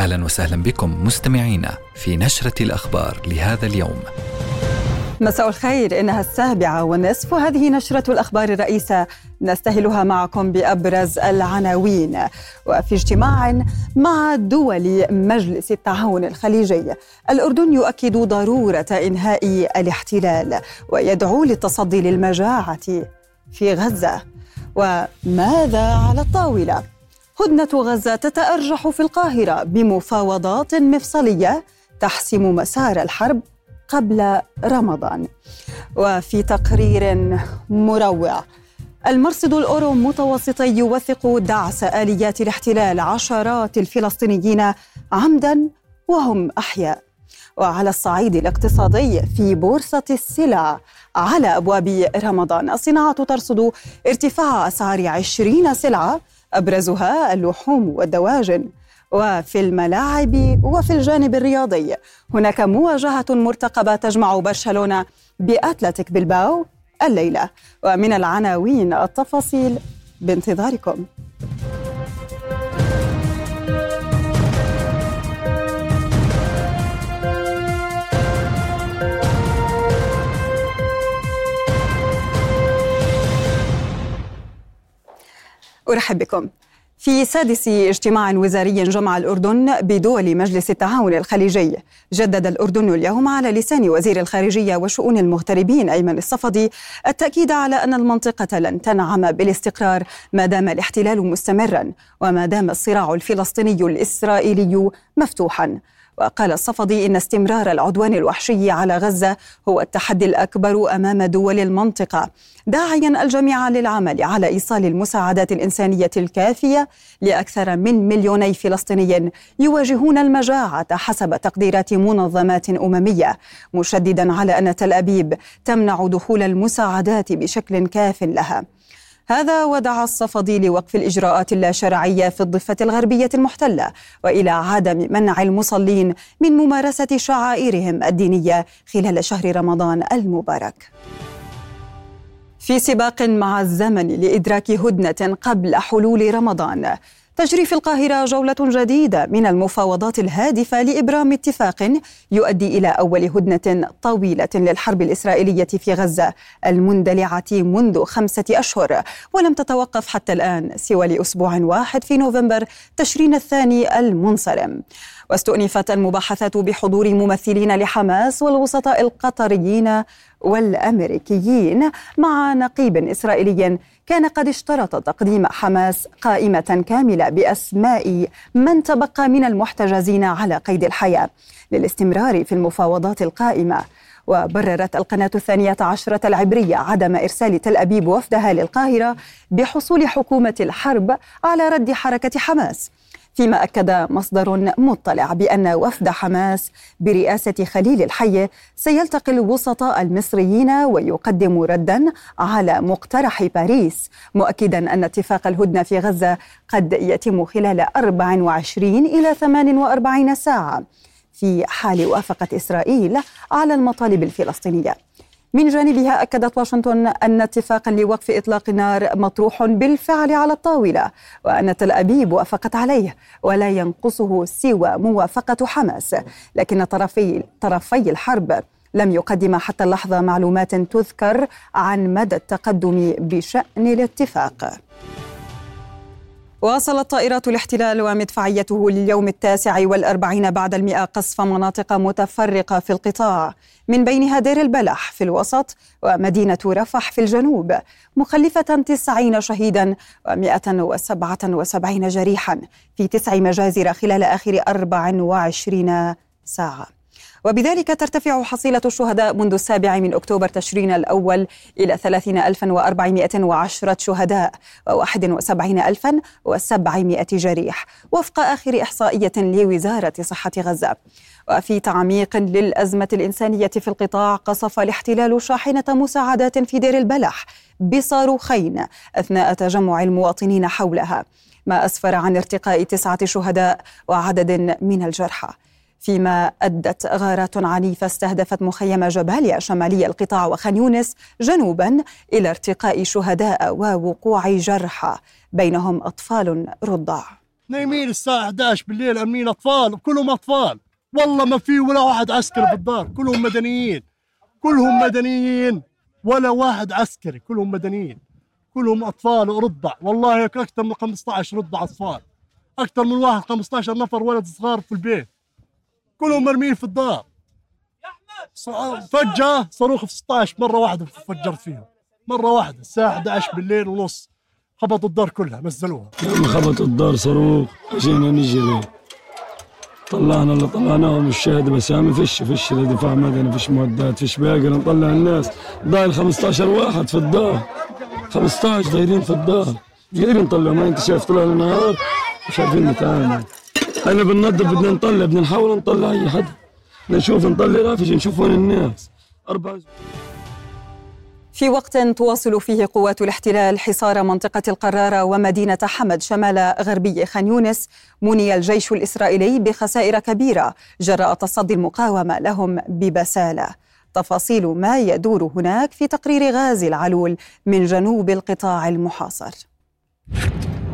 أهلا وسهلا بكم مستمعينا في نشرة الأخبار لهذا اليوم. مساء الخير إنها السابعة والنصف وهذه نشرة الأخبار الرئيسة. نستهلها معكم بأبرز العناوين. وفي اجتماع مع دول مجلس التعاون الخليجي الأردن يؤكد ضرورة إنهاء الاحتلال ويدعو للتصدي للمجاعة في غزة. وماذا على الطاولة؟ هدنة غزة تتأرجح في القاهرة بمفاوضات مفصلية تحسم مسار الحرب قبل رمضان. وفي تقرير مروع المرصد الأورو متوسطي يوثق دعس آليات الاحتلال عشرات الفلسطينيين عمدا وهم أحياء. وعلى الصعيد الاقتصادي في بورصة السلع على أبواب رمضان الصناعة ترصد ارتفاع أسعار عشرين سلعة أبرزها اللحوم والدواجن وفي الملاعب وفي الجانب الرياضي. هناك مواجهة مرتقبة تجمع برشلونة بأتلتيك بلباو الليلة. ومن العناوين التفاصيل بانتظاركم. أرحب بكم. في سادس اجتماع وزاري جمع الأردن بدول مجلس التعاون الخليجي. جدد الأردن اليوم على لسان وزير الخارجية وشؤون المغتربين أيمن الصفدي التأكيد على أن المنطقة لن تنعم بالاستقرار ما دام الاحتلال مستمرا وما دام الصراع الفلسطيني الإسرائيلي مفتوحا. وقال الصفدي إن استمرار العدوان الوحشي على غزة هو التحدي الأكبر أمام دول المنطقة. داعيا الجميع للعمل على إيصال المساعدات الإنسانية الكافية لأكثر من مليوني فلسطيني يواجهون المجاعة حسب تقديرات منظمات أممية مشددا على أن تل أبيب تمنع دخول المساعدات بشكل كاف لها. هذا ودعا الصفدي لوقف الإجراءات اللاشرعية في الضفة الغربية المحتلة وإلى عدم منع المصلين من ممارسة شعائرهم الدينية خلال شهر رمضان المبارك. في سباق مع الزمن لإدراك هدنة قبل حلول رمضان تجري في القاهرة جولة جديدة من المفاوضات الهادفة لإبرام اتفاق يؤدي إلى أول هدنة طويلة للحرب الإسرائيلية في غزة المندلعة منذ خمسة أشهر ولم تتوقف حتى الآن سوى لأسبوع واحد في نوفمبر تشرين الثاني المنصرم. واستؤنفت المباحثات بحضور ممثلين لحماس والوسطاء القطريين والأمريكيين مع نقيب إسرائيلي كان قد اشترط تقديم حماس قائمة كاملة بأسماء من تبقى من المحتجزين على قيد الحياة للاستمرار في المفاوضات القائمة. وبررت القناة الثانية عشرة العبرية عدم إرسال تل أبيب وفدها للقاهرة بحصول حكومة الحرب على رد حركة حماس. فيما أكد مصدر مطلع بأن وفد حماس برئاسة خليل الحي سيلتقي الوسطاء المصريين ويقدم ردا على مقترح باريس مؤكدا أن اتفاق الهدنة في غزة قد يتم خلال 24 إلى 48 ساعة. في حال وافقت إسرائيل على المطالب الفلسطينية. من جانبها أكدت واشنطن أن اتفاقا لوقف إطلاق النار مطروح بالفعل على الطاولة وأن تل أبيب وافقت عليه ولا ينقصه سوى موافقة حماس. لكن طرفي طرفي الحرب لم يقدم حتى اللحظة معلومات تذكر عن مدى التقدم بشأن الاتفاق. واصلت طائرات الاحتلال ومدفعيته لليوم التاسع والأربعين بعد المئة قصف مناطق متفرقة في القطاع من بينها دير البلح في الوسط ومدينة رفح في الجنوب مخلفة تسعين شهيدا ومئة وسبعة وسبعين جريحا في تسع مجازر خلال آخر أربع وعشرين ساعة. وبذلك ترتفع حصيلة الشهداء منذ السابع من أكتوبر تشرين الأول إلى 30410 شهداء و71700 جريح وفق آخر إحصائية لوزارة صحة غزة. وفي تعميق للأزمة الإنسانية في القطاع قصف الاحتلال شاحنة مساعدات في دير البلح بصاروخين أثناء تجمع المواطنين حولها ما أسفر عن ارتقاء تسعة شهداء وعدد من الجرحى. فيما أدت غارات عنيفة استهدفت مخيم جباليا شمالي القطاع وخان يونس جنوبا إلى ارتقاء شهداء ووقوع جرحى بينهم أطفال رضع. نايمين الساعة 11 بالليل أمنين أطفال كلهم أطفال. والله ما في ولا واحد عسكري في الدار كلهم مدنيين. كلهم مدنيين ولا واحد عسكري كلهم مدنيين. كلهم أطفال ورضع والله أكثر من 15 رضع أطفال. أكثر من واحد 15 نفر ولد صغار في البيت. كلهم مرمين في الدار. فجأة صاروخ في 16 مرة واحدة فجرت فيهم. مرة واحدة الساعة 11 بالليل ونص خبطوا الدار كلها نزلوها لما خبط الدار صاروخ جينا نجري طلعنا اللي طلعناهم الشهد بس ما فيش فيش دفاع مدني فيش معدات فيش باقي نطلع الناس. ضايل 15 واحد في الدار. 15 دايرين في الدار. جايين نطلع ما انت شايف طلع النهار؟ مش عارفين نتعامل أنا بننظف بدنا نطلع بدنا نحاول نطلع أي حد. نشوف نطلع رافج نشوف وين الناس. أربع في وقت تواصل فيه قوات الاحتلال حصار منطقة القرارة ومدينة حمد شمال غربي خان يونس مني الجيش الإسرائيلي بخسائر كبيرة. جراء تصدي المقاومة لهم ببسالة. تفاصيل ما يدور هناك في تقرير غازي العلول من جنوب القطاع المحاصر.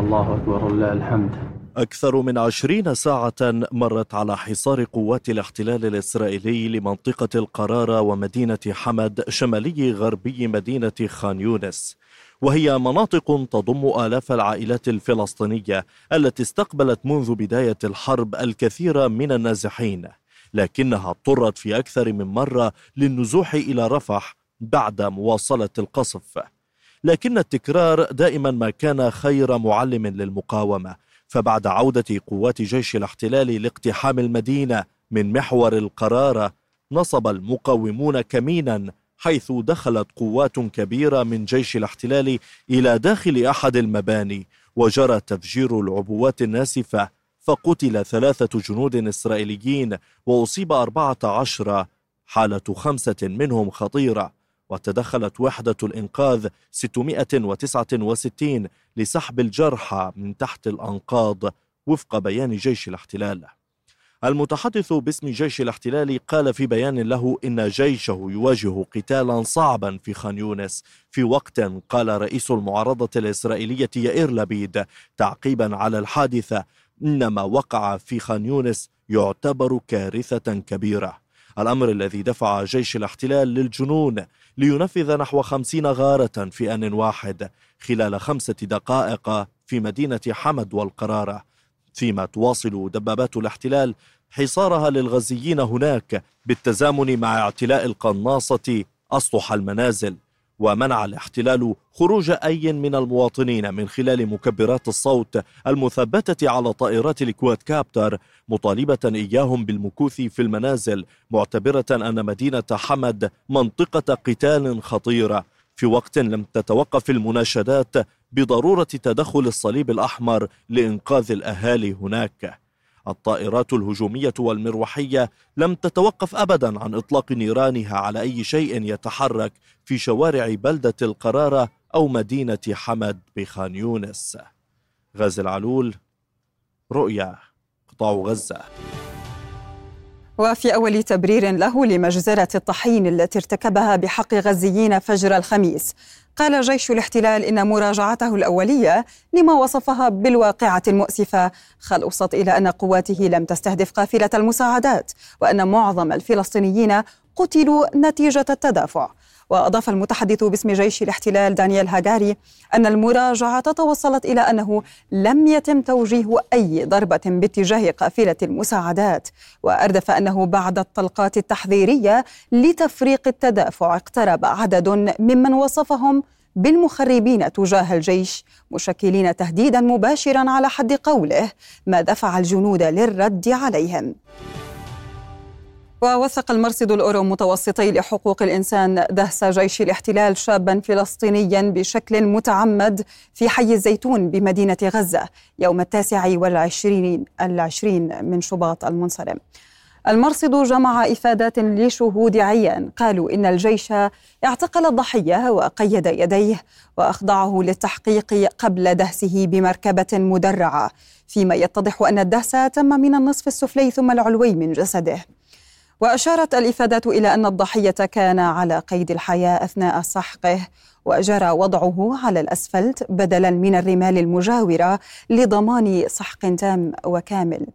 الله أكبر ولله الحمد. أكثر من عشرين ساعة مرت على حصار قوات الاحتلال الإسرائيلي لمنطقة القرارة ومدينة حمد شمالي غربي مدينة خان يونس. وهي مناطق تضم آلاف العائلات الفلسطينية التي استقبلت منذ بداية الحرب الكثير من النازحين. لكنها اضطرت في أكثر من مرة للنزوح إلى رفح بعد مواصلة القصف. لكن التكرار دائما ما كان خير معلم للمقاومة فبعد عودة قوات جيش الاحتلال لاقتحام المدينة من محور القرارة نصب المقاومون كمينا حيث دخلت قوات كبيرة من جيش الاحتلال إلى داخل أحد المباني وجرى تفجير العبوات الناسفة فقتل ثلاثة جنود إسرائيليين وأصيب أربعة عشر حالة خمسة منهم خطيرة. وتدخلت وحدة الإنقاذ 669 لسحب الجرحى من تحت الأنقاض وفق بيان جيش الاحتلال. المتحدث باسم جيش الاحتلال قال في بيان له إن جيشه يواجه قتالا صعبا في خان يونس. في وقت قال رئيس المعارضة الإسرائيلية يائير لبيد تعقيبا على الحادثة إن ما وقع في خان يونس يعتبر كارثة كبيرة. الأمر الذي دفع جيش الاحتلال للجنون لينفذ نحو خمسين غارة في آن واحد خلال خمسة دقائق في مدينة حمد والقرارة فيما تواصل دبابات الاحتلال حصارها للغزيين هناك بالتزامن مع اعتلاء القناصة أسطح المنازل. ومنع الاحتلال خروج أي من المواطنين من خلال مكبرات الصوت المثبتة على طائرات الكواد كابتر مطالبة إياهم بالمكوث في المنازل معتبرة أن مدينة حمد منطقة قتال خطيرة في وقت لم تتوقف المناشدات بضرورة تدخل الصليب الأحمر لإنقاذ الأهالي هناك. الطائرات الهجومية والمروحية لم تتوقف أبدا عن إطلاق نيرانها على أي شيء يتحرك في شوارع بلدة القرارة أو مدينة حمد بخان يونس. غازي العلول رؤيا قطاع غزة. وفي أول تبرير له لمجزرة الطحين التي ارتكبها بحق غزيين فجر الخميس. قال جيش الاحتلال إن مراجعته الأولية لما وصفها بالواقعة المؤسفة خلصت إلى أن قواته لم تستهدف قافلة المساعدات وأن معظم الفلسطينيين قتلوا نتيجة التدافع. وأضاف المتحدث باسم جيش الاحتلال دانيال هاجاري أن المراجعة توصلت إلى أنه لم يتم توجيه أي ضربة باتجاه قافلة المساعدات وأردف أنه بعد الطلقات التحذيرية لتفريق التدافع اقترب عدد ممن وصفهم بالمخربين تجاه الجيش مشكلين تهديدا مباشرا على حد قوله ما دفع الجنود للرد عليهم. ووثق المرصد الأورو متوسطي لحقوق الإنسان دهس جيش الاحتلال شابا فلسطينيا بشكل متعمد في حي الزيتون بمدينة غزة يوم التاسع والعشرين العشرين من شباط المنصرم. المرصد جمع إفادات لشهود عيان. قالوا إن الجيش اعتقل الضحية وقيد يديه وأخضعه للتحقيق قبل دهسه بمركبة مدرعة. فيما يتضح أن الدهس تم من النصف السفلي ثم العلوي من جسده. وأشارت الإفادات إلى أن الضحية كان على قيد الحياة أثناء سحقه وجرى وضعه على الأسفلت بدلا من الرمال المجاورة لضمان سحق تام وكامل.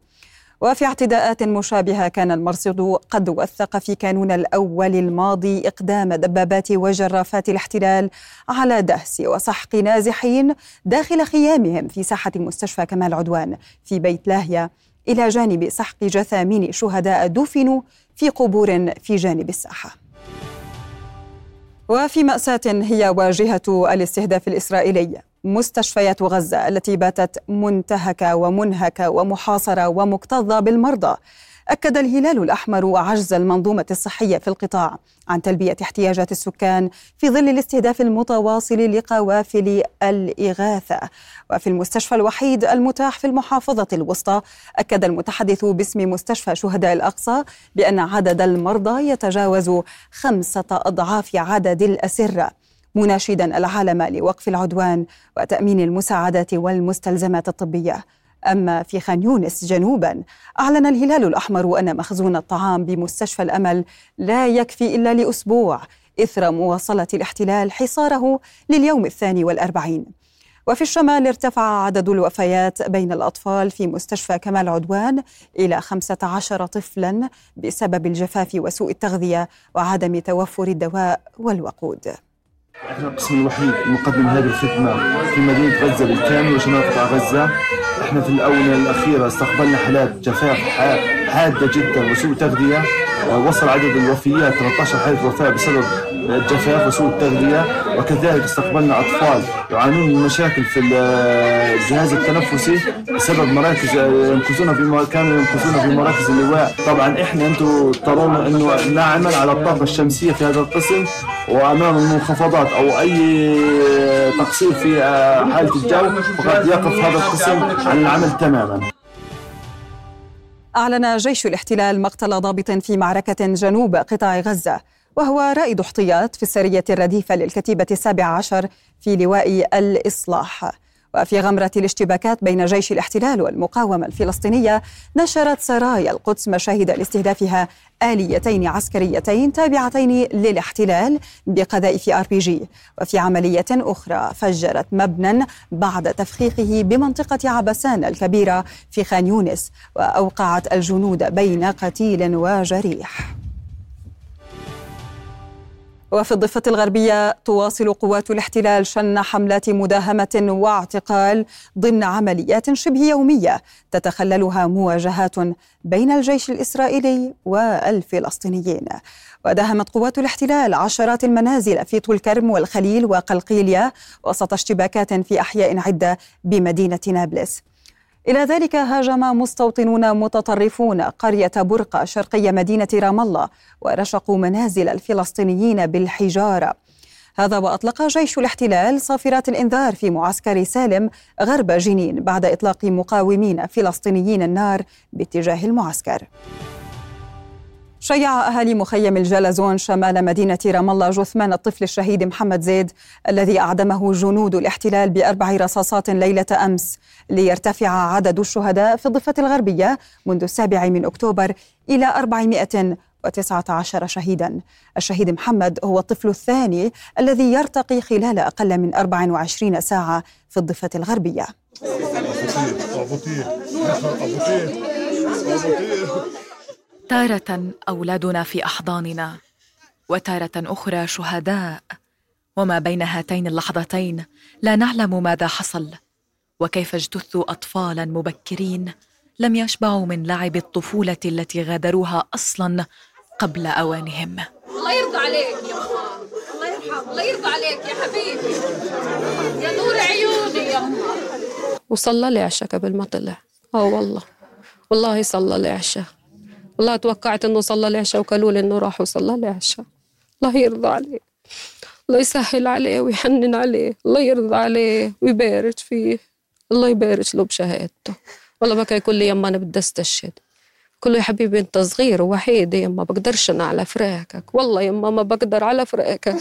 وفي اعتداءات مشابهة كان المرصد قد وثق في كانون الأول الماضي إقدام دبابات وجرافات الاحتلال على دهس وسحق نازحين داخل خيامهم في ساحة مستشفى كمال عدوان في بيت لاهية إلى جانب سحق جثامين شهداء دفنوا في قبور في جانب الساحة. وفي مأساة هي واجهة الاستهداف الإسرائيلي مستشفيات غزة التي باتت منتهكة ومنهكة ومحاصرة ومكتظة بالمرضى. أكد الهلال الأحمر عجز المنظومة الصحية في القطاع عن تلبية احتياجات السكان في ظل الاستهداف المتواصل لقوافل الإغاثة. وفي المستشفى الوحيد المتاح في المحافظة الوسطى أكد المتحدث باسم مستشفى شهداء الأقصى بأن عدد المرضى يتجاوز خمسة أضعاف عدد الأسرة. مناشدا العالم لوقف العدوان وتأمين المساعدات والمستلزمات الطبية. أما في خان يونس جنوبا أعلن الهلال الأحمر أن مخزون الطعام بمستشفى الأمل لا يكفي إلا لأسبوع إثر مواصلة الاحتلال حصاره لليوم الثاني والأربعين. وفي الشمال ارتفع عدد الوفيات بين الأطفال في مستشفى كمال عدوان إلى 15 طفلا بسبب الجفاف وسوء التغذية وعدم توفر الدواء والوقود. إحنا القسم الوحيد المقدم هذه الخدمة في مدينة غزة بالكامل وشمال قطاع غزة. إحنا في الآونة الأخيرة استقبلنا حالات جفاف حادة جدا وسوء تغذية وصل عدد الوفيات 13 حالة وفاة بسبب الجفاف وسوء التغذية وكذلك استقبلنا أطفال يعانون من مشاكل في الجهاز التنفسي بسبب مراكز ينقذون في كانوا ينقذون في مراكز اللواء. طبعا إحنا أنتم ترون أنه نعمل على الطاقة الشمسية في هذا القسم وأمام المنخفضات أو أي تقصير في حالة الجو فقد يقف هذا القسم عن العمل تماما. أعلن جيش الاحتلال مقتل ضابط في معركة جنوب قطاع غزة. وهو رائد احتياط في السرية الرديفة للكتيبة السابعة عشر في لواء الإصلاح. وفي غمرة الاشتباكات بين جيش الاحتلال والمقاومة الفلسطينية نشرت سرايا القدس مشاهد لاستهدافها آليتين عسكريتين تابعتين للاحتلال بقذائف آر بي جي. وفي عملية أخرى فجرت مبنى بعد تفخيخه بمنطقة عبسان الكبيرة في خان يونس وأوقعت الجنود بين قتيل وجريح. وفي الضفة الغربية تواصل قوات الاحتلال شن حملات مداهمة واعتقال ضمن عمليات شبه يومية تتخللها مواجهات بين الجيش الإسرائيلي والفلسطينيين. وداهمت قوات الاحتلال عشرات المنازل في طول كرم والخليل وقلقيلية وسط اشتباكات في أحياء عدة بمدينة نابلس. إلى ذلك هاجم مستوطنون متطرفون قرية برقة شرقي مدينة رام الله ورشقوا منازل الفلسطينيين بالحجارة. هذا وأطلق جيش الاحتلال صافرات الإنذار في معسكر سالم غرب جنين بعد إطلاق مقاومين فلسطينيين النار باتجاه المعسكر. شيع أهالي مخيم الجلزون شمال مدينة رام الله جثمان الطفل الشهيد محمد زيد الذي أعدمه جنود الاحتلال بأربع رصاصات ليلة أمس ليرتفع عدد الشهداء في الضفة الغربية منذ السابع من أكتوبر إلى 419 شهيدا. الشهيد محمد هو الطفل الثاني الذي يرتقي خلال أقل من 24 ساعة في الضفة الغربية. تارة أولادنا في أحضاننا وتارة أخرى شهداء. وما بين هاتين اللحظتين لا نعلم ماذا حصل وكيف اجتثوا أطفالا مبكرين لم يشبعوا من لعب الطفولة التي غادروها أصلا قبل أوانهم. الله يرضى عليك يا ماما الله يرحم الله يرضى عليك يا حبيبي. يا نور عيوني يا ماما وصلى لي عشاء قبل ما طلع آه والله. والله صلى لي عشاء والله توقعت أنه صلى العشاء وقالوا لي أنه راح وصلى العشاء الله يرضى عليه. الله يسهل عليه ويحنن عليه. الله يرضى عليه ويبارك فيه. الله يبارك له بشهادته. والله بكى يقول لي يما أنا بدي أستشهد. كله يا حبيبي أنت صغير ووحيد يما بقدرش أنا على فراقك. والله يما ما بقدر على فراقك.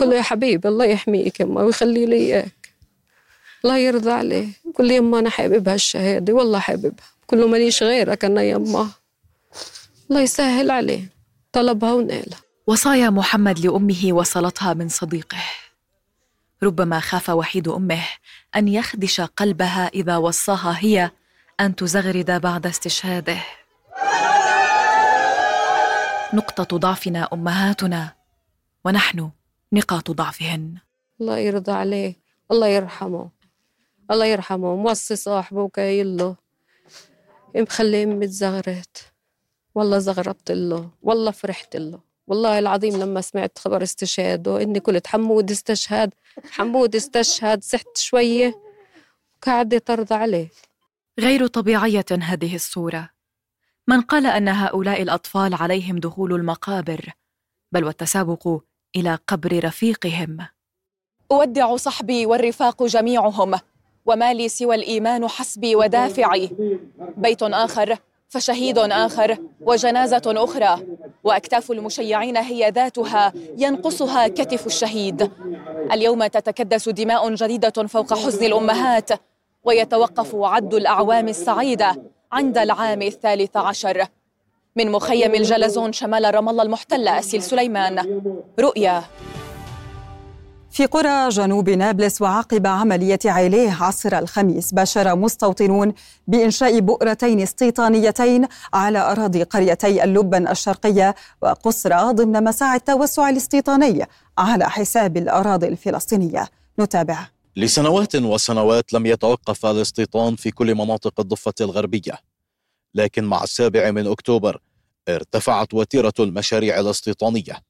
كله يا حبيبي الله يحميك يما ويخلي لي إياك. الله يرضى عليه. كل لي يما أنا حابب هالشهادة والله حاببها. كله ماليش غيرك أنا يما. الله يسهل عليه. طلبها ونالها وصايا محمد لأمه وصلتها من صديقه. ربما خاف وحيد أمه أن يخدش قلبها إذا وصاها هي أن تزغرد بعد استشهاده. نقطة ضعفنا أمهاتنا ونحن نقاط ضعفهن. الله يرضى عليه. الله يرحمه. الله يرحمه. موصي صاحبه وكايل له. مخليه امي تزغرت والله زغربت له والله فرحت له والله العظيم لما سمعت خبر استشهاده اني قلت حمود استشهد حمود استشهد سحت شوية وقعدت ترضى عليه. غير طبيعية هذه الصورة. من قال أن هؤلاء الأطفال عليهم دخول المقابر بل والتسابق إلى قبر رفيقهم. أودع صحبي والرفاق جميعهم وما لي سوى الإيمان حسبي ودافعي. بيت آخر. فشهيد آخر وجنازة أخرى وأكتاف المشيعين هي ذاتها ينقصها كتف الشهيد. اليوم تتكدس دماء جديدة فوق حزن الأمهات ويتوقف عد الأعوام السعيدة عند العام الثالث عشر. من مخيم الجلزون شمال رام الله المحتلة أسيل سليمان رؤيا. في قرى جنوب نابلس وعقب عملية عيليه عصر الخميس باشر مستوطنون بإنشاء بؤرتين استيطانيتين على أراضي قريتي اللبن الشرقية وقصرى ضمن مساعي التوسع الاستيطاني على حساب الأراضي الفلسطينية. نتابع. لسنوات وسنوات لم يتوقف الاستيطان في كل مناطق الضفة الغربية. لكن مع السابع من أكتوبر ارتفعت وتيرة المشاريع الاستيطانية.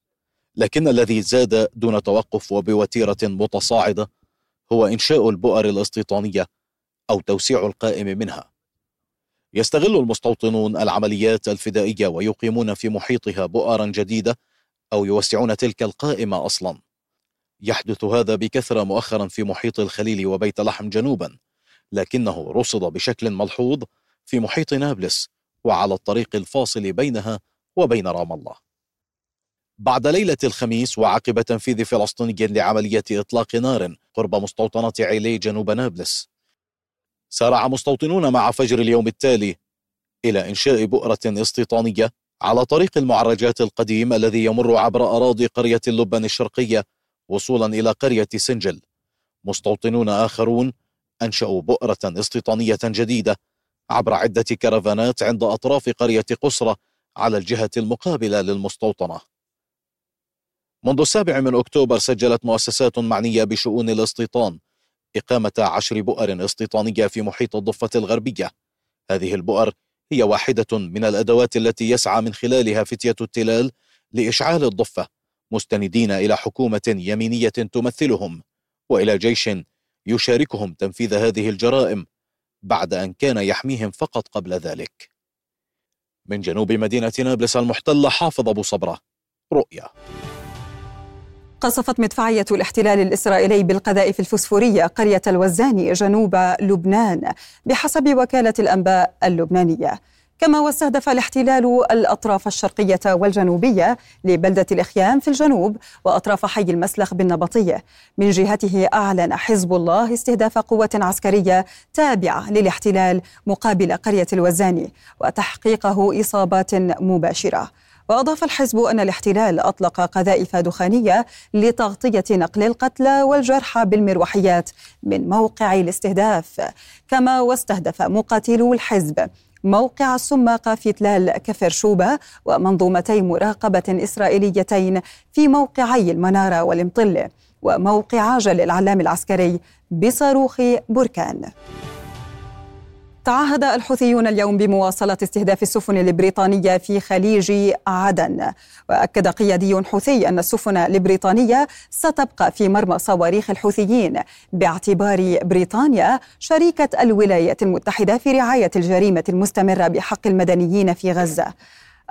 لكن الذي زاد دون توقف وبوتيرة متصاعدة هو إنشاء البؤر الاستيطانيه أو توسيع القائم منها. يستغل المستوطنون العمليات الفدائية ويقيمون في محيطها بؤرا جديدة أو يوسعون تلك القائمة أصلا. يحدث هذا بكثرة مؤخرا في محيط الخليل وبيت لحم جنوبا لكنه رصد بشكل ملحوظ في محيط نابلس وعلى الطريق الفاصل بينها وبين رام الله. بعد ليلة الخميس وعقب تنفيذ فلسطيني لعملية إطلاق نار قرب مستوطنة عيلي جنوب نابلس. سارع مستوطنون مع فجر اليوم التالي إلى إنشاء بؤرة استيطانية على طريق المعرجات القديم الذي يمر عبر أراضي قرية اللبن الشرقية وصولا إلى قرية سنجل. مستوطنون آخرون أنشأوا بؤرة استيطانية جديدة عبر عدة كرفانات عند أطراف قرية قصرة على الجهة المقابلة للمستوطنة. منذ السابع من أكتوبر سجلت مؤسسات معنية بشؤون الاستيطان إقامة عشر بؤر استيطانية في محيط الضفة الغربية. هذه البؤر هي واحدة من الأدوات التي يسعى من خلالها فتية التلال لإشعال الضفة مستندين إلى حكومة يمينية تمثلهم وإلى جيش يشاركهم تنفيذ هذه الجرائم بعد أن كان يحميهم فقط قبل ذلك. من جنوب مدينة نابلس المحتلة حافظ أبو صبرة رؤيا. قصفت مدفعية الاحتلال الإسرائيلي بالقذائف الفسفورية قرية الوزاني جنوب لبنان بحسب وكالة الأنباء اللبنانية. كما واستهدف الاحتلال الأطراف الشرقية والجنوبية لبلدة الإخيام في الجنوب وأطراف حي المسلخ بالنبطية. من جهته أعلن حزب الله استهداف قوة عسكرية تابعة للاحتلال مقابل قرية الوزاني وتحقيقه إصابات مباشرة. وأضاف الحزب أن الاحتلال أطلق قذائف دخانية لتغطية نقل القتلى والجرحى بالمروحيات من موقع الاستهداف. كما واستهدف مقاتلو الحزب موقع السماقة في تلال كفر شوبة ومنظومتي مراقبة إسرائيليتين في موقعي المنارة والمطلة وموقع جل العلام العسكري بصاروخ بركان. تعهد الحوثيون اليوم بمواصلة استهداف السفن البريطانية في خليج عدن. وأكد قيادي حوثي أن السفن البريطانية ستبقى في مرمى صواريخ الحوثيين باعتبار بريطانيا شريكة الولايات المتحدة في رعاية الجريمة المستمرة بحق المدنيين في غزة.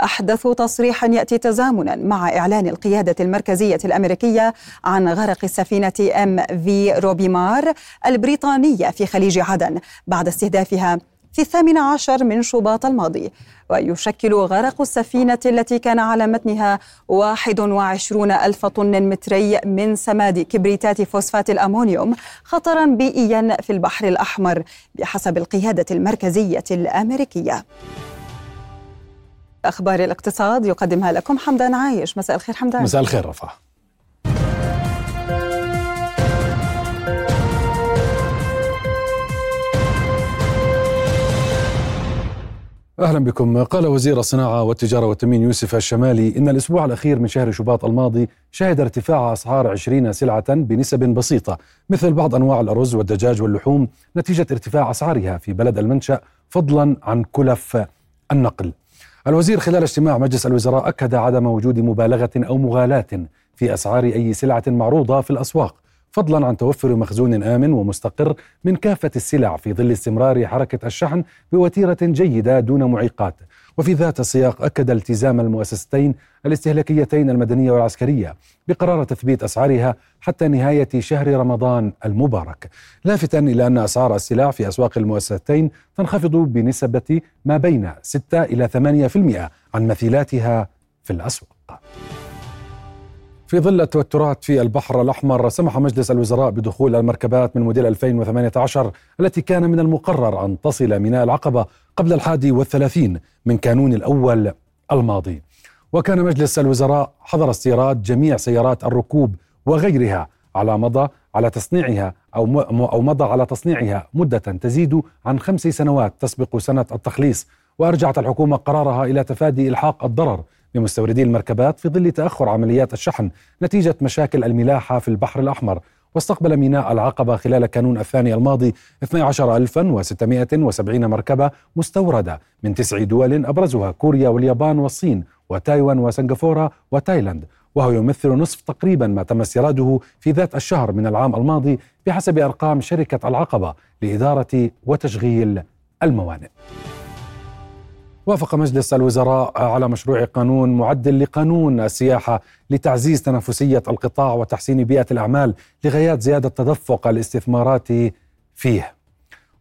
أحدث تصريح يأتي تزامنا مع إعلان القيادة المركزية الأمريكية عن غرق السفينة أم في روبي مار البريطانية في خليج عدن بعد استهدافها في الثامن عشر من شباط الماضي ويشكل غرق السفينة التي كان على متنها 21 ألف طن متري من سماد كبريتات فوسفات الأمونيوم خطرا بيئيا في البحر الأحمر بحسب القيادة المركزية الأمريكية. أخبار الاقتصاد يقدمها لكم حمدان عايش. مساء الخير حمدان. مساء الخير رفع. أهلا بكم. قال وزير الصناعة والتجارة والتموين يوسف الشمالي إن الأسبوع الأخير من شهر شباط الماضي شهد ارتفاع أسعار 20 سلعة بنسب بسيطة. مثل بعض أنواع الأرز والدجاج واللحوم نتيجة ارتفاع أسعارها في بلد المنشأ فضلا عن كلف النقل. الوزير خلال اجتماع مجلس الوزراء أكد عدم وجود مبالغة أو مغالاة في أسعار أي سلعة معروضة في الأسواق فضلا عن توفر مخزون آمن ومستقر من كافة السلع في ظل استمرار حركة الشحن بوتيرة جيدة دون معيقات. وفي ذات السياق أكد التزام المؤسستين الاستهلاكيتين المدنية والعسكرية بقرار تثبيت أسعارها حتى نهاية شهر رمضان المبارك. لافتا إلى أن أسعار السلع في أسواق المؤسستين تنخفض بنسبة ما بين 6 إلى 8% عن مثيلاتها في الأسواق. في ظل التوترات في البحر الأحمر سمح مجلس الوزراء بدخول المركبات من موديل 2018 التي كان من المقرر أن تصل ميناء العقبة قبل الحادي والثلاثين من كانون الأول الماضي. وكان مجلس الوزراء حظر استيراد جميع سيارات الركوب وغيرها على مضى على تصنيعها أو أو مضى على تصنيعها مدة تزيد عن خمس سنوات تسبق سنة التخليص. وأرجعت الحكومة قرارها إلى تفادي إلحاق الضرر بمستوردي المركبات في ظل تأخر عمليات الشحن نتيجة مشاكل الملاحة في البحر الأحمر. واستقبل ميناء العقبة خلال كانون الثاني الماضي 12670 مركبة مستوردة من تسع دول أبرزها كوريا واليابان والصين وتايوان وسنغافورة وتايلاند وهو يمثل نصف تقريبا ما تم استيراده في ذات الشهر من العام الماضي بحسب أرقام شركة العقبة لإدارة وتشغيل الموانئ. وافق مجلس الوزراء على مشروع قانون معدل لقانون السياحة لتعزيز تنافسية القطاع وتحسين بيئة الأعمال لغايات زيادة تدفق الاستثمارات فيه.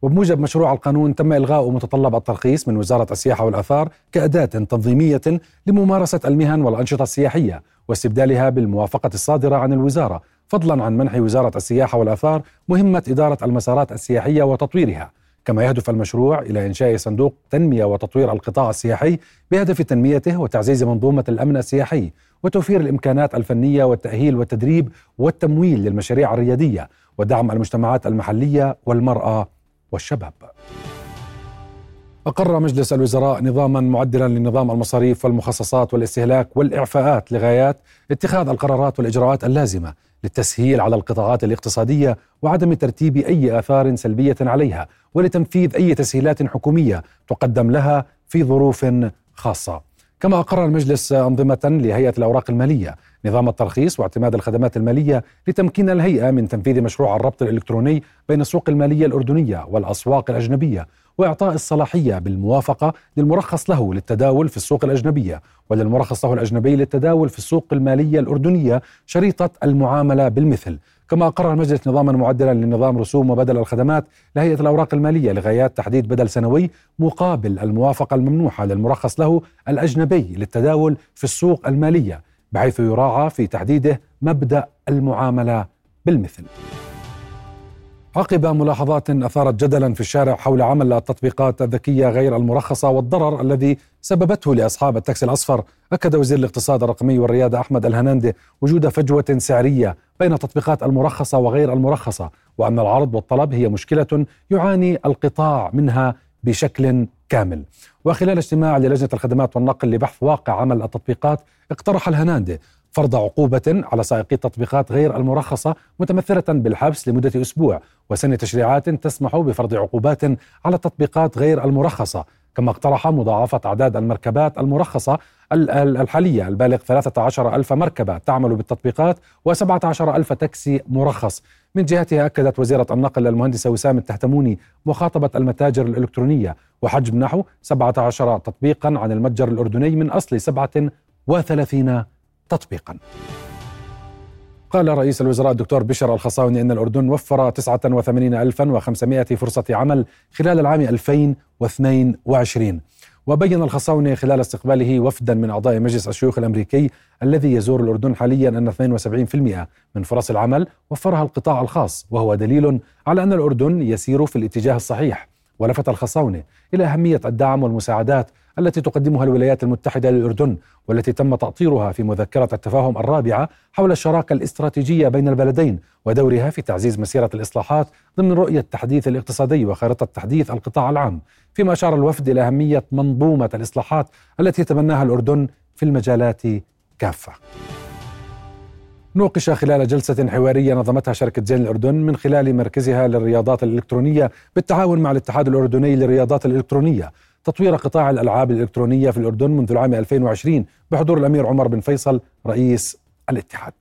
وبموجب مشروع القانون تم إلغاء متطلب الترخيص من وزارة السياحة والآثار كأداة تنظيمية لممارسة المهن والأنشطة السياحية واستبدالها بالموافقة الصادرة عن الوزارة فضلا عن منح وزارة السياحة والآثار مهمة إدارة المسارات السياحية وتطويرها كما يهدف المشروع إلى إنشاء صندوق تنمية وتطوير القطاع السياحي بهدف تنميته وتعزيز منظومة الأمن السياحي وتوفير الإمكانات الفنية والتأهيل والتدريب والتمويل للمشاريع الريادية ودعم المجتمعات المحلية والمرأة والشباب. أقر مجلس الوزراء نظاما معدلا لنظام المصاريف والمخصصات والاستهلاك والإعفاءات لغايات اتخاذ القرارات والإجراءات اللازمة للتسهيل على القطاعات الاقتصادية وعدم ترتيب أي آثار سلبية عليها ولتنفيذ أي تسهيلات حكومية تقدم لها في ظروف خاصة. كما أقر المجلس أنظمة لهيئة الأوراق المالية. نظام الترخيص واعتماد الخدمات المالية لتمكين الهيئة من تنفيذ مشروع الربط الإلكتروني بين السوق المالية الأردنية والأسواق الأجنبية وإعطاء الصلاحية بالموافقة للمرخص له للتداول في السوق الأجنبية وللمرخص له الأجنبي للتداول في السوق المالية الأردنية شريطة المعاملة بالمثل. كما أقر المجلس نظاما معدلا لنظام رسوم وبدل الخدمات لهيئة الأوراق المالية لغايات تحديد بدل سنوي مقابل الموافقة الممنوحة للمرخص له الأجنبي للتداول في السوق المالية بحيث يراعى في تحديده مبدأ المعاملة بالمثل. عقب ملاحظات أثارت جدلا في الشارع حول عمل التطبيقات الذكية غير المرخصة والضرر الذي سببته لأصحاب التاكسي الأصفر، أكد وزير الاقتصاد الرقمي والريادة أحمد الهناندي وجود فجوة سعرية بين التطبيقات المرخصة وغير المرخصة، وأن العرض والطلب هي مشكلة يعاني القطاع منها بشكل كامل. وخلال اجتماع للجنة الخدمات والنقل لبحث واقع عمل التطبيقات، اقترح الهناندي فرض عقوبة على سائقي التطبيقات غير المرخصة متمثلة بالحبس لمدة أسبوع وسن تشريعات تسمح بفرض عقوبات على التطبيقات غير المرخصة كما اقترح مضاعفة أعداد المركبات المرخصة الحالية البالغ 13 ألف مركبة تعمل بالتطبيقات و17 ألف تاكسي مرخص. من جهتها أكدت وزيرة النقل المهندسة وسام التهتموني مخاطبة المتاجر الإلكترونية وحجم نحو 17 تطبيقا عن المتجر الأردني من أصل 37 تطبيقا. قال رئيس الوزراء الدكتور بشر الخصاوني أن الأردن وفر 89500 فرصة عمل خلال العام 2022 وبين الخصاوني خلال استقباله وفدا من أعضاء مجلس الشيوخ الأمريكي الذي يزور الأردن حاليا أن 72% من فرص العمل وفرها القطاع الخاص وهو دليل على أن الأردن يسير في الاتجاه الصحيح. ولفت الخصاونة إلى أهمية الدعم والمساعدات التي تقدمها الولايات المتحدة للأردن والتي تم تأطيرها في مذكرة التفاهم الرابعة حول الشراكة الاستراتيجية بين البلدين ودورها في تعزيز مسيرة الإصلاحات ضمن رؤية التحديث الاقتصادي وخارطة تحديث القطاع العام فيما أشار الوفد إلى أهمية منظومة الإصلاحات التي تبناها الأردن في المجالات كافة. نوقش خلال جلسة حوارية نظمتها شركة زين الأردن من خلال مركزها للرياضات الإلكترونية بالتعاون مع الاتحاد الأردني للرياضات الإلكترونية تطوير قطاع الألعاب الإلكترونية في الأردن منذ العام 2020 بحضور الأمير عمر بن فيصل رئيس الاتحاد.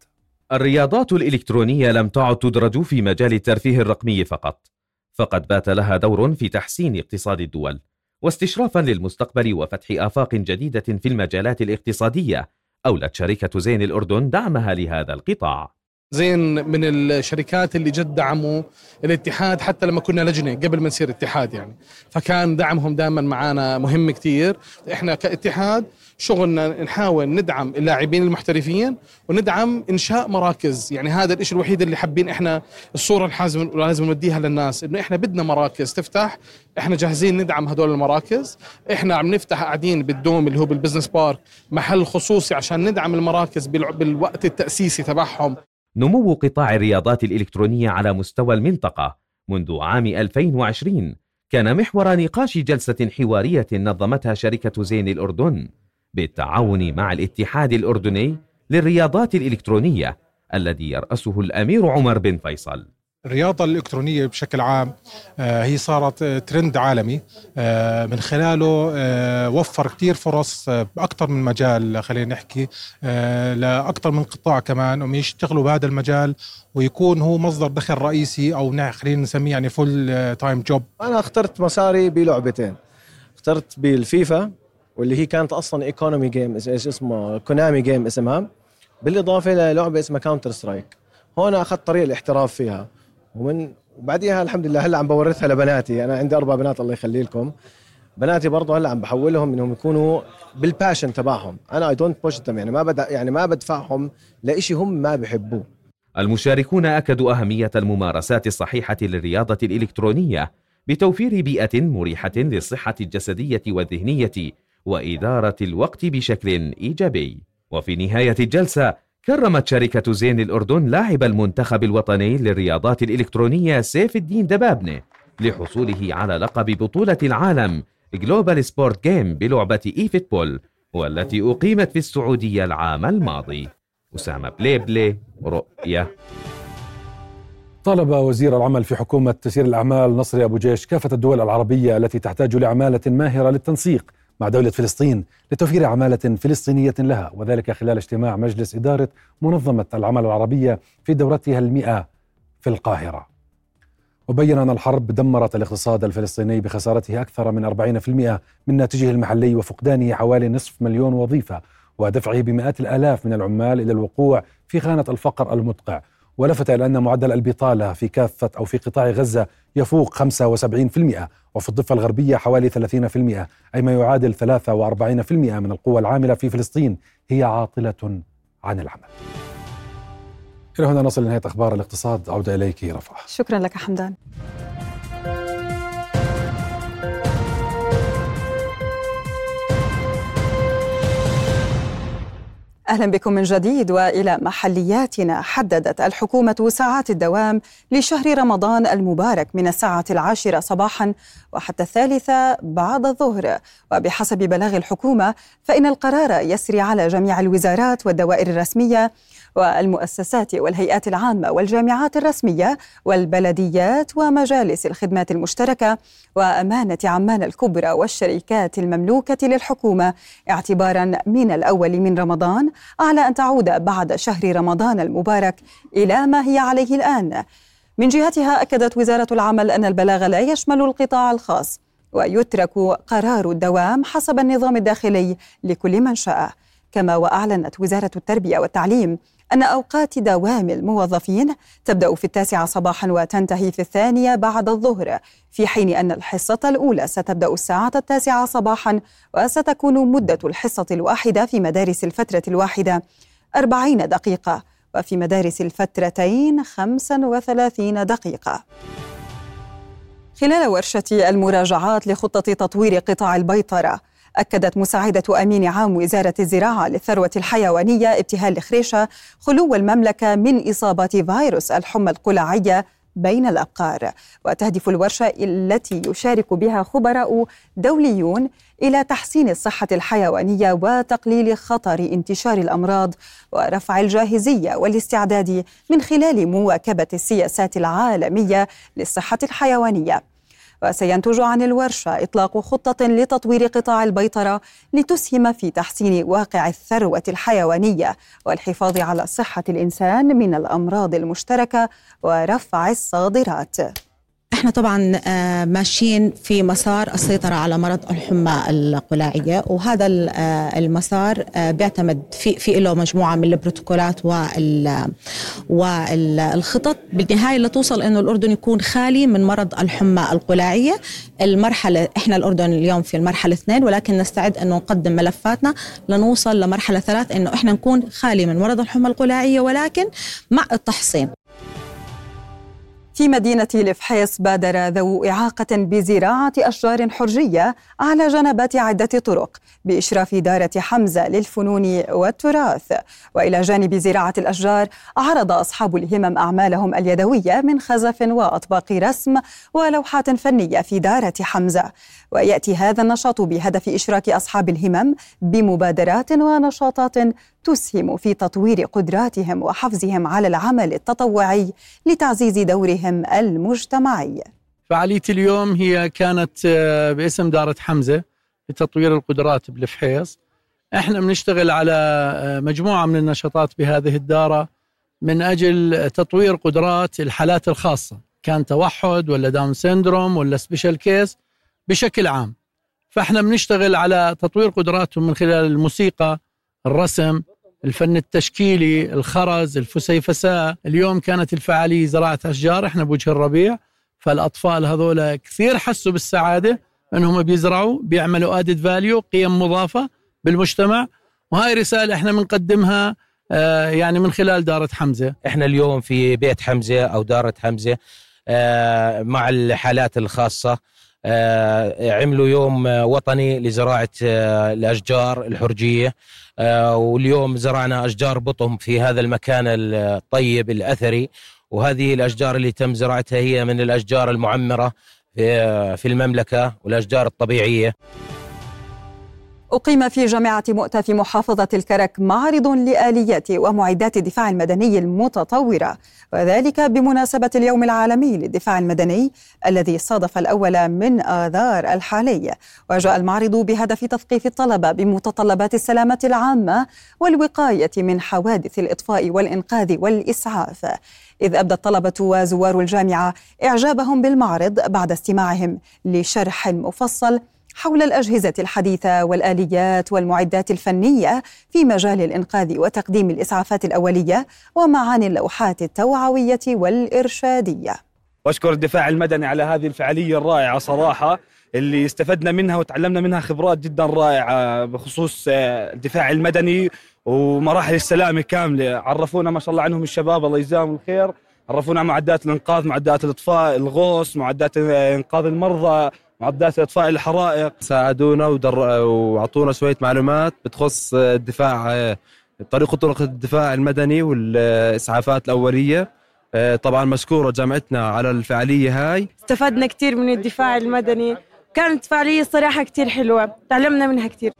الرياضات الإلكترونية لم تعد تدرج في مجال الترفيه الرقمي فقط فقد بات لها دور في تحسين اقتصاد الدول واستشرافا للمستقبل وفتح آفاق جديدة في المجالات الاقتصادية أولت شركة زين الأردن دعمها لهذا القطاع. زين من الشركات اللي جد دعموا الاتحاد حتى لما كنا لجنة قبل ما نصير اتحاد يعني. فكان دعمهم دائما معنا مهم كثير إحنا كاتحاد شغلنا نحاول ندعم اللاعبين المحترفين وندعم إنشاء مراكز. يعني هذا الشيء الوحيد اللي حابين إحنا الصورة اللي لازم نوديها للناس إنه إحنا بدنا مراكز تفتح. إحنا جاهزين ندعم هدول المراكز. إحنا عم نفتح قاعدين بالدوم اللي هو بالبزنس بارك محل خصوصي عشان ندعم المراكز بالوقت التأسيسي تبعهم. نمو قطاع الرياضات الإلكترونية على مستوى المنطقة منذ عام 2020 كان محور نقاش جلسة حوارية نظمتها شركة زين الأردن بالتعاون مع الاتحاد الأردني للرياضات الإلكترونية الذي يرأسه الأمير عمر بن فيصل. الرياضة الإلكترونية بشكل عام آه، هي صارت ترند عالمي. آه، من خلاله آه، وفر كتير فرص بأكثر من مجال خلينا نحكي لأكثر من قطاع كمان هم يشتغلوا بهذا المجال ويكون هو مصدر دخل رئيسي أو خلينا نسميه يعني full time job أنا اخترت مساري بلعبتين. اخترت بالفيفا واللي هي كانت أصلا a Konami game إيش اسمه Konami game اسمها بالإضافة للعبة اسمها Counter Strike هون أخذت طريق الاحتراف فيها. ومن وبعديها الحمد لله هلا عم بورثها لبناتي. أنا عندي أربع بنات الله يخلي لكم. بناتي برضه هلا عم بحولهم إنهم يكونوا بال passion تبعهم. أنا I don't push يعني ما بد يعني ما بدفعهم لشيء هم ما بحبوه. المشاركون أكدوا أهمية الممارسات الصحيحة للرياضة الإلكترونية بتوفير بيئة مريحة للصحة الجسدية والذهنية وإدارة الوقت بشكل إيجابي. وفي نهاية الجلسة كرمت شركة زين الأردن لاعب المنتخب الوطني للرياضات الإلكترونية سيف الدين دبابنة لحصوله على لقب بطولة العالم Global Esports Game بلعبة eFootball والتي أقيمت في السعودية العام الماضي. أسامة بليبلي رؤيا. طالب وزير العمل في حكومة تسيير الأعمال نصري أبو جيش كافة الدول العربية التي تحتاج لعمالة ماهرة للتنسيق. مع دولة فلسطين لتوفير عمالة فلسطينية لها وذلك خلال اجتماع مجلس إدارة منظمة العمل العربية في دورتها المئة في القاهرة. وبين أن الحرب دمرت الاقتصاد الفلسطيني بخسارته أكثر من 40% من ناتجه المحلي وفقدانه حوالي نصف مليون وظيفة ودفعه بمئات الآلاف من العمال إلى الوقوع في خانة الفقر المدقع. ولفت إلى أن معدل البطالة في كافة أو في قطاع غزة يفوق 75% وفي الضفة الغربية حوالي 30% أي ما يعادل 43% من القوى العاملة في فلسطين هي عاطلة عن العمل. إلى هنا نصل لنهاية أخبار الاقتصاد عودة إليك رفع شكرا لك حمدان. أهلا بكم من جديد وإلى محلياتنا. حددت الحكومة ساعات الدوام لشهر رمضان المبارك من الساعة العاشرة صباحا وحتى الثالثة بعد الظهر. وبحسب بلاغ الحكومة فإن القرار يسري على جميع الوزارات والدوائر الرسمية والمؤسسات والهيئات العامة والجامعات الرسمية والبلديات ومجالس الخدمات المشتركة وأمانة عمان الكبرى والشركات المملوكة للحكومة. اعتبارا من الأول من رمضان على أن تعود بعد شهر رمضان المبارك إلى ما هي عليه الآن. من جهتها أكدت وزارة العمل أن البلاغ لا يشمل القطاع الخاص ويترك قرار الدوام حسب النظام الداخلي لكل من شاء. كما وأعلنت وزارة التربية والتعليم أن أوقات دوام الموظفين تبدأ في التاسعة صباحا وتنتهي في الثانية بعد الظهر في حين أن الحصة الأولى ستبدأ الساعة التاسعة صباحا وستكون مدة الحصة الواحدة في مدارس الفترة الواحدة أربعين دقيقة وفي مدارس الفترتين خمسا وثلاثين دقيقة. خلال ورشة المراجعات لخطة تطوير قطاع البيطرة أكدت مساعدة أمين عام وزارة الزراعة للثروة الحيوانية ابتهال الخريشة خلو المملكة من إصابة فيروس الحمى القلاعية بين الأبقار. وتهدف الورشة التي يشارك بها خبراء دوليون إلى تحسين الصحة الحيوانية وتقليل خطر انتشار الأمراض ورفع الجاهزية والاستعداد من خلال مواكبة السياسات العالمية للصحة الحيوانية. وسينتج عن الورشة إطلاق خطة لتطوير قطاع البيطرة لتسهم في تحسين واقع الثروة الحيوانية والحفاظ على صحة الإنسان من الأمراض المشتركة ورفع الصادرات. إحنا طبعا آه، ماشيين في مسار السيطرة على مرض الحمى القلاعية وهذا آه، المسار آه، بيعتمد في في له مجموعة من البروتوكولات وال والخطط بالنهاية لتوصل إنه الأردن يكون خالي من مرض الحمى القلاعية. المرحلة إحنا الأردن اليوم في المرحلة اثنين ولكن نستعد إنه نقدم ملفاتنا لنوصل لمرحلة ثلاث إنه إحنا نكون خالي من مرض الحمى القلاعية ولكن مع التحصين. في مدينة لفحيص بادر ذو إعاقة بزراعة أشجار حرجية على جنبات عدة طرق بإشراف دارة حمزة للفنون والتراث. وإلى جانب زراعة الأشجار عرض أصحاب الهمم أعمالهم اليدوية من خزف وأطباق رسم ولوحات فنية في دارة حمزة. ويأتي هذا النشاط بهدف إشراك أصحاب الهمم بمبادرات ونشاطات تسهم في تطوير قدراتهم وحفزهم على العمل التطوعي لتعزيز دورهم المجتمعي. فعالية اليوم هي كانت آه، باسم دارة حمزة لتطوير القدرات بالفحيص. إحنا بنشتغل على آه، مجموعة من النشاطات بهذه الدارة من أجل تطوير قدرات الحالات الخاصة كان توحد ولا Down syndrome ولا special case بشكل عام. فاحنا بنشتغل على تطوير قدراتهم من خلال الموسيقى الرسم الفن التشكيلي الخرز الفسيفساء. اليوم كانت الفعالية زراعة أشجار إحنا بوجه الربيع. فالأطفال هذول كثير حسوا بالسعادة أنهم بيزرعوا بيعملوا ادد فاليو قيم مضافة بالمجتمع. وهاي رسالة إحنا بنقدمها آه يعني من خلال دارة حمزة. إحنا اليوم في بيت حمزة أو دارة حمزة آه مع الحالات الخاصة. عملوا يوم وطني لزراعة آه، الأشجار الحرجية. آه، واليوم زرعنا أشجار بطم في هذا المكان الطيب الأثري. وهذه الأشجار اللي تم زراعتها هي من الأشجار المعمرة في المملكة والأشجار الطبيعية. أقيم في جامعة مؤتة في محافظة الكرك معرض لآليات ومعدات الدفاع المدني المتطورة وذلك بمناسبة اليوم العالمي للدفاع المدني الذي صادف الأول من آذار الحالي. وجاء المعرض بهدف تثقيف الطلبة بمتطلبات السلامة العامة والوقاية من حوادث الإطفاء والإنقاذ والإسعاف. إذ أبدى الطلبة وزوار الجامعة إعجابهم بالمعرض بعد استماعهم لشرح مفصل حول الأجهزة الحديثة والآليات والمعدات الفنية في مجال الإنقاذ وتقديم الإسعافات الأولية ومعاني اللوحات التوعوية والإرشادية. وأشكر الدفاع المدني على هذه الفعالية الرائعة صراحة اللي استفدنا منها وتعلمنا منها خبرات جدا رائعة بخصوص آه، الدفاع المدني ومراحل السلامة كاملة. عرفونا ما شاء الله عنهم الشباب الله يجزاهم الخير. عرفونا معدات الإنقاذ معدات الإطفاء الغوص معدات إنقاذ المرضى. معدات اطفاء الحرائق. ساعدونا ودر... وأعطونا شوية معلومات بتخص الدفاع طريقة طرق الدفاع المدني والإسعافات الأولية. طبعا مشكورة جامعتنا على الفعالية هاي. استفدنا كثير من الدفاع المدني. كانت فعالية صراحة كثير حلوة. تعلمنا منها كثير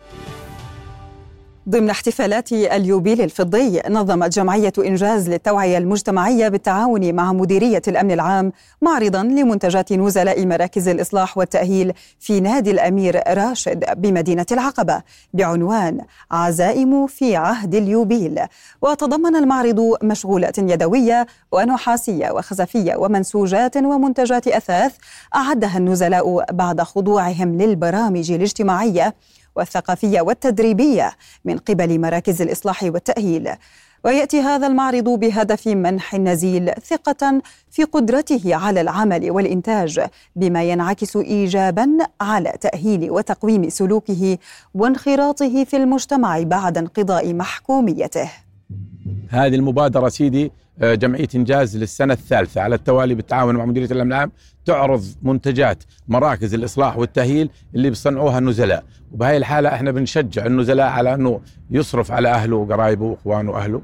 ضمن احتفالات اليوبيل الفضي نظمت جمعية إنجاز للتوعية المجتمعية بالتعاون مع مديرية الأمن العام معرضا لمنتجات نزلاء مراكز الإصلاح والتأهيل في نادي الأمير راشد بمدينة العقبة بعنوان عزائم في عهد اليوبيل. وتضمن المعرض مشغولات يدوية ونحاسية وخزفية ومنسوجات ومنتجات أثاث أعدها النزلاء بعد خضوعهم للبرامج الاجتماعية والثقافية والتدريبية من قبل مراكز الإصلاح والتأهيل. ويأتي هذا المعرض بهدف منح النزيل ثقة في قدرته على العمل والإنتاج بما ينعكس ايجابا على تأهيل وتقويم سلوكه وانخراطه في المجتمع بعد انقضاء محكوميته. هذه المبادرة سيدي آه، جمعية إنجاز للسنة الثالثة. على التوالي بالتعاون مع مديرية الأمن العام تعرض منتجات مراكز الإصلاح والتأهيل اللي بيصنعوها النزلاء. وبهاي الحالة إحنا بنشجع النزلاء على أنه يصرف على أهله وقرايبه وإخوانه وأهله.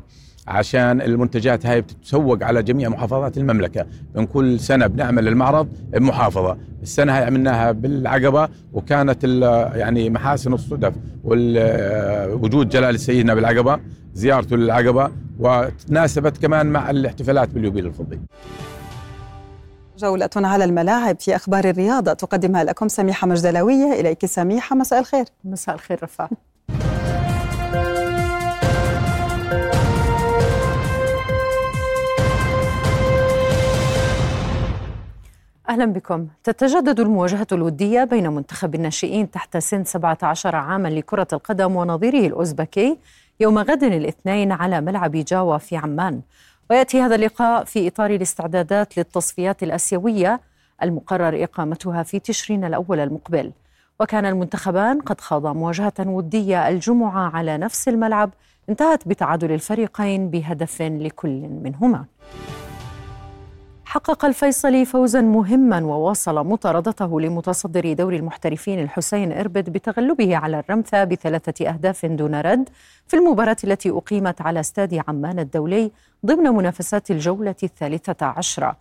عشان المنتجات هاي بتتسوق على جميع محافظات المملكة. من كل سنة بنعمل المعرض بمحافظة. السنة هاي عملناها بالعقبة وكانت يعني محاسن الصدف ووجود جلال سيدنا بالعقبة زيارته للعقبة وتناسبت كمان مع الاحتفالات باليوبيل الفضي. جولة على الملاعب في أخبار الرياضة تقدمها لكم سميحة مجدلوية إليك سميحة مساء الخير. مساء الخير رفاق. أهلا بكم. تتجدد المواجهة الودية بين منتخب الناشئين تحت سن 17 عاما لكرة القدم ونظيره الأوزبكي يوم غد الاثنين على ملعب جاوا في عمان. ويأتي هذا اللقاء في إطار الاستعدادات للتصفيات الأسيوية المقرر إقامتها في تشرين الأول المقبل. وكان المنتخبان قد خاضا مواجهة ودية الجمعة على نفس الملعب انتهت بتعادل الفريقين بهدف لكل منهما. حقق الفيصلي فوزا مهما وواصل مطاردته لمتصدر دوري المحترفين الحسين إربد بتغلبه على الرمثة بثلاثة أهداف دون رد في المباراة التي أقيمت على استاد عمان الدولي ضمن منافسات الجولة الثالثة عشرة.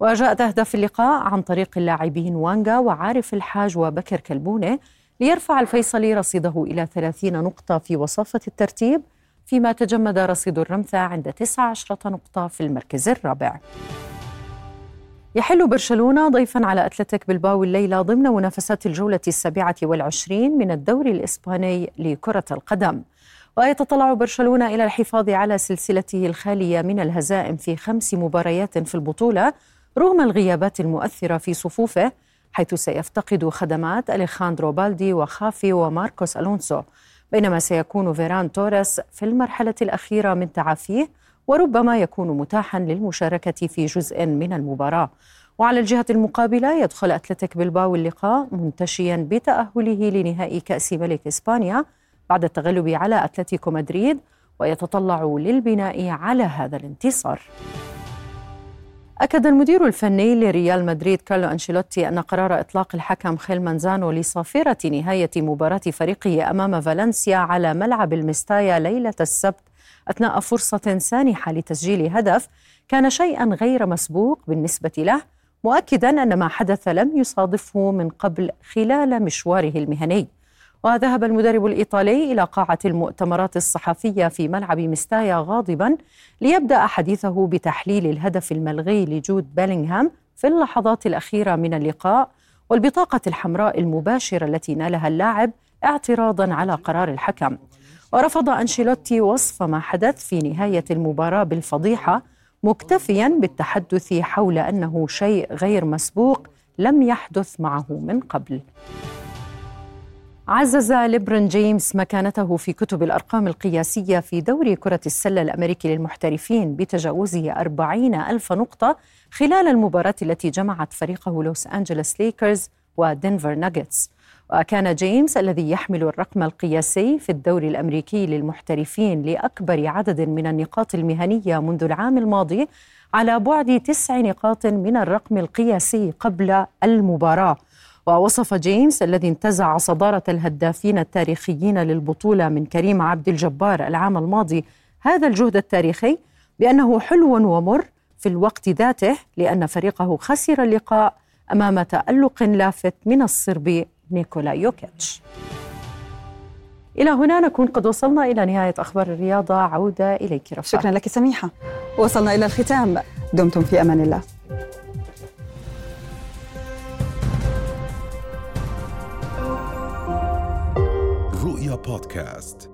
وجاءت أهداف اللقاء عن طريق اللاعبين وانجا وعارف الحاج وبكر كلبونة ليرفع الفيصلي رصيده إلى 30 نقطة في وصافة الترتيب فيما تجمد رصيد الرمثة عند 19 نقطة في المركز الرابع. يحل برشلونة ضيفا على أتلتيك بلباو الليلة ضمن منافسات الجولة السابعة والعشرين من الدوري الإسباني لكرة القدم. ويتطلع برشلونة إلى الحفاظ على سلسلته الخالية من الهزائم في خمس مباريات في البطولة رغم الغيابات المؤثرة في صفوفه حيث سيفتقد خدمات أليخاندرو بالدي وغافي وماركوس ألونسو. بينما سيكون فيران توريس في المرحلة الأخيرة من تعافيه وربما يكون متاحا للمشاركة في جزء من المباراة. وعلى الجهة المقابلة يدخل أتلتيك بلباو اللقاء منتشيا بتأهله لنهائي كأس ملك إسبانيا بعد التغلب على أتلتيكو مدريد ويتطلع للبناء على هذا الانتصار. أكد المدير الفني لريال مدريد كارلو أنشيلوتي أن قرار إطلاق الحكم خيل مانزانو لصافرة نهاية مباراة فريقه أمام فالنسيا على ملعب المستايا ليلة السبت أثناء فرصة سانحة لتسجيل هدف كان شيئا غير مسبوق بالنسبة له مؤكدا أن ما حدث لم يصادفه من قبل خلال مشواره المهني. وذهب المدرب الإيطالي إلى قاعة المؤتمرات الصحفية في ملعب مستايا غاضبا ليبدأ حديثه بتحليل الهدف الملغي لجود بيلينغهام في اللحظات الأخيرة من اللقاء والبطاقة الحمراء المباشرة التي نالها اللاعب اعتراضا على قرار الحكم. ورفض أنشيلوتي وصف ما حدث في نهاية المباراة بالفضيحة مكتفيا بالتحدث حول أنه شيء غير مسبوق لم يحدث معه من قبل. عزز ليبرون جيمس مكانته في كتب الأرقام القياسية في دوري كرة السلة الأمريكي للمحترفين بتجاوزه أربعين ألف نقطة خلال المباراة التي جمعت فريقه لوس أنجلوس ليكرز ودنفر ناجتس. وكان جيمس الذي يحمل الرقم القياسي في الدوري الأمريكي للمحترفين لأكبر عدد من النقاط المهنية منذ العام الماضي على بعد تسع نقاط من الرقم القياسي قبل المباراة. ووصف جيمس الذي انتزع صدارة الهدافين التاريخيين للبطولة من كريم عبد الجبار العام الماضي هذا الجهد التاريخي بأنه حلو ومر في الوقت ذاته لأن فريقه خسر اللقاء أمام تألق لافت من الصربي نيكولا يوكيتش. إلى هنا نكون قد وصلنا إلى نهاية أخبار الرياضة. عودة إليك رفع شكرا لك سميحة. وصلنا إلى الختام. دمتم في أمان الله. رؤيا بودكاست.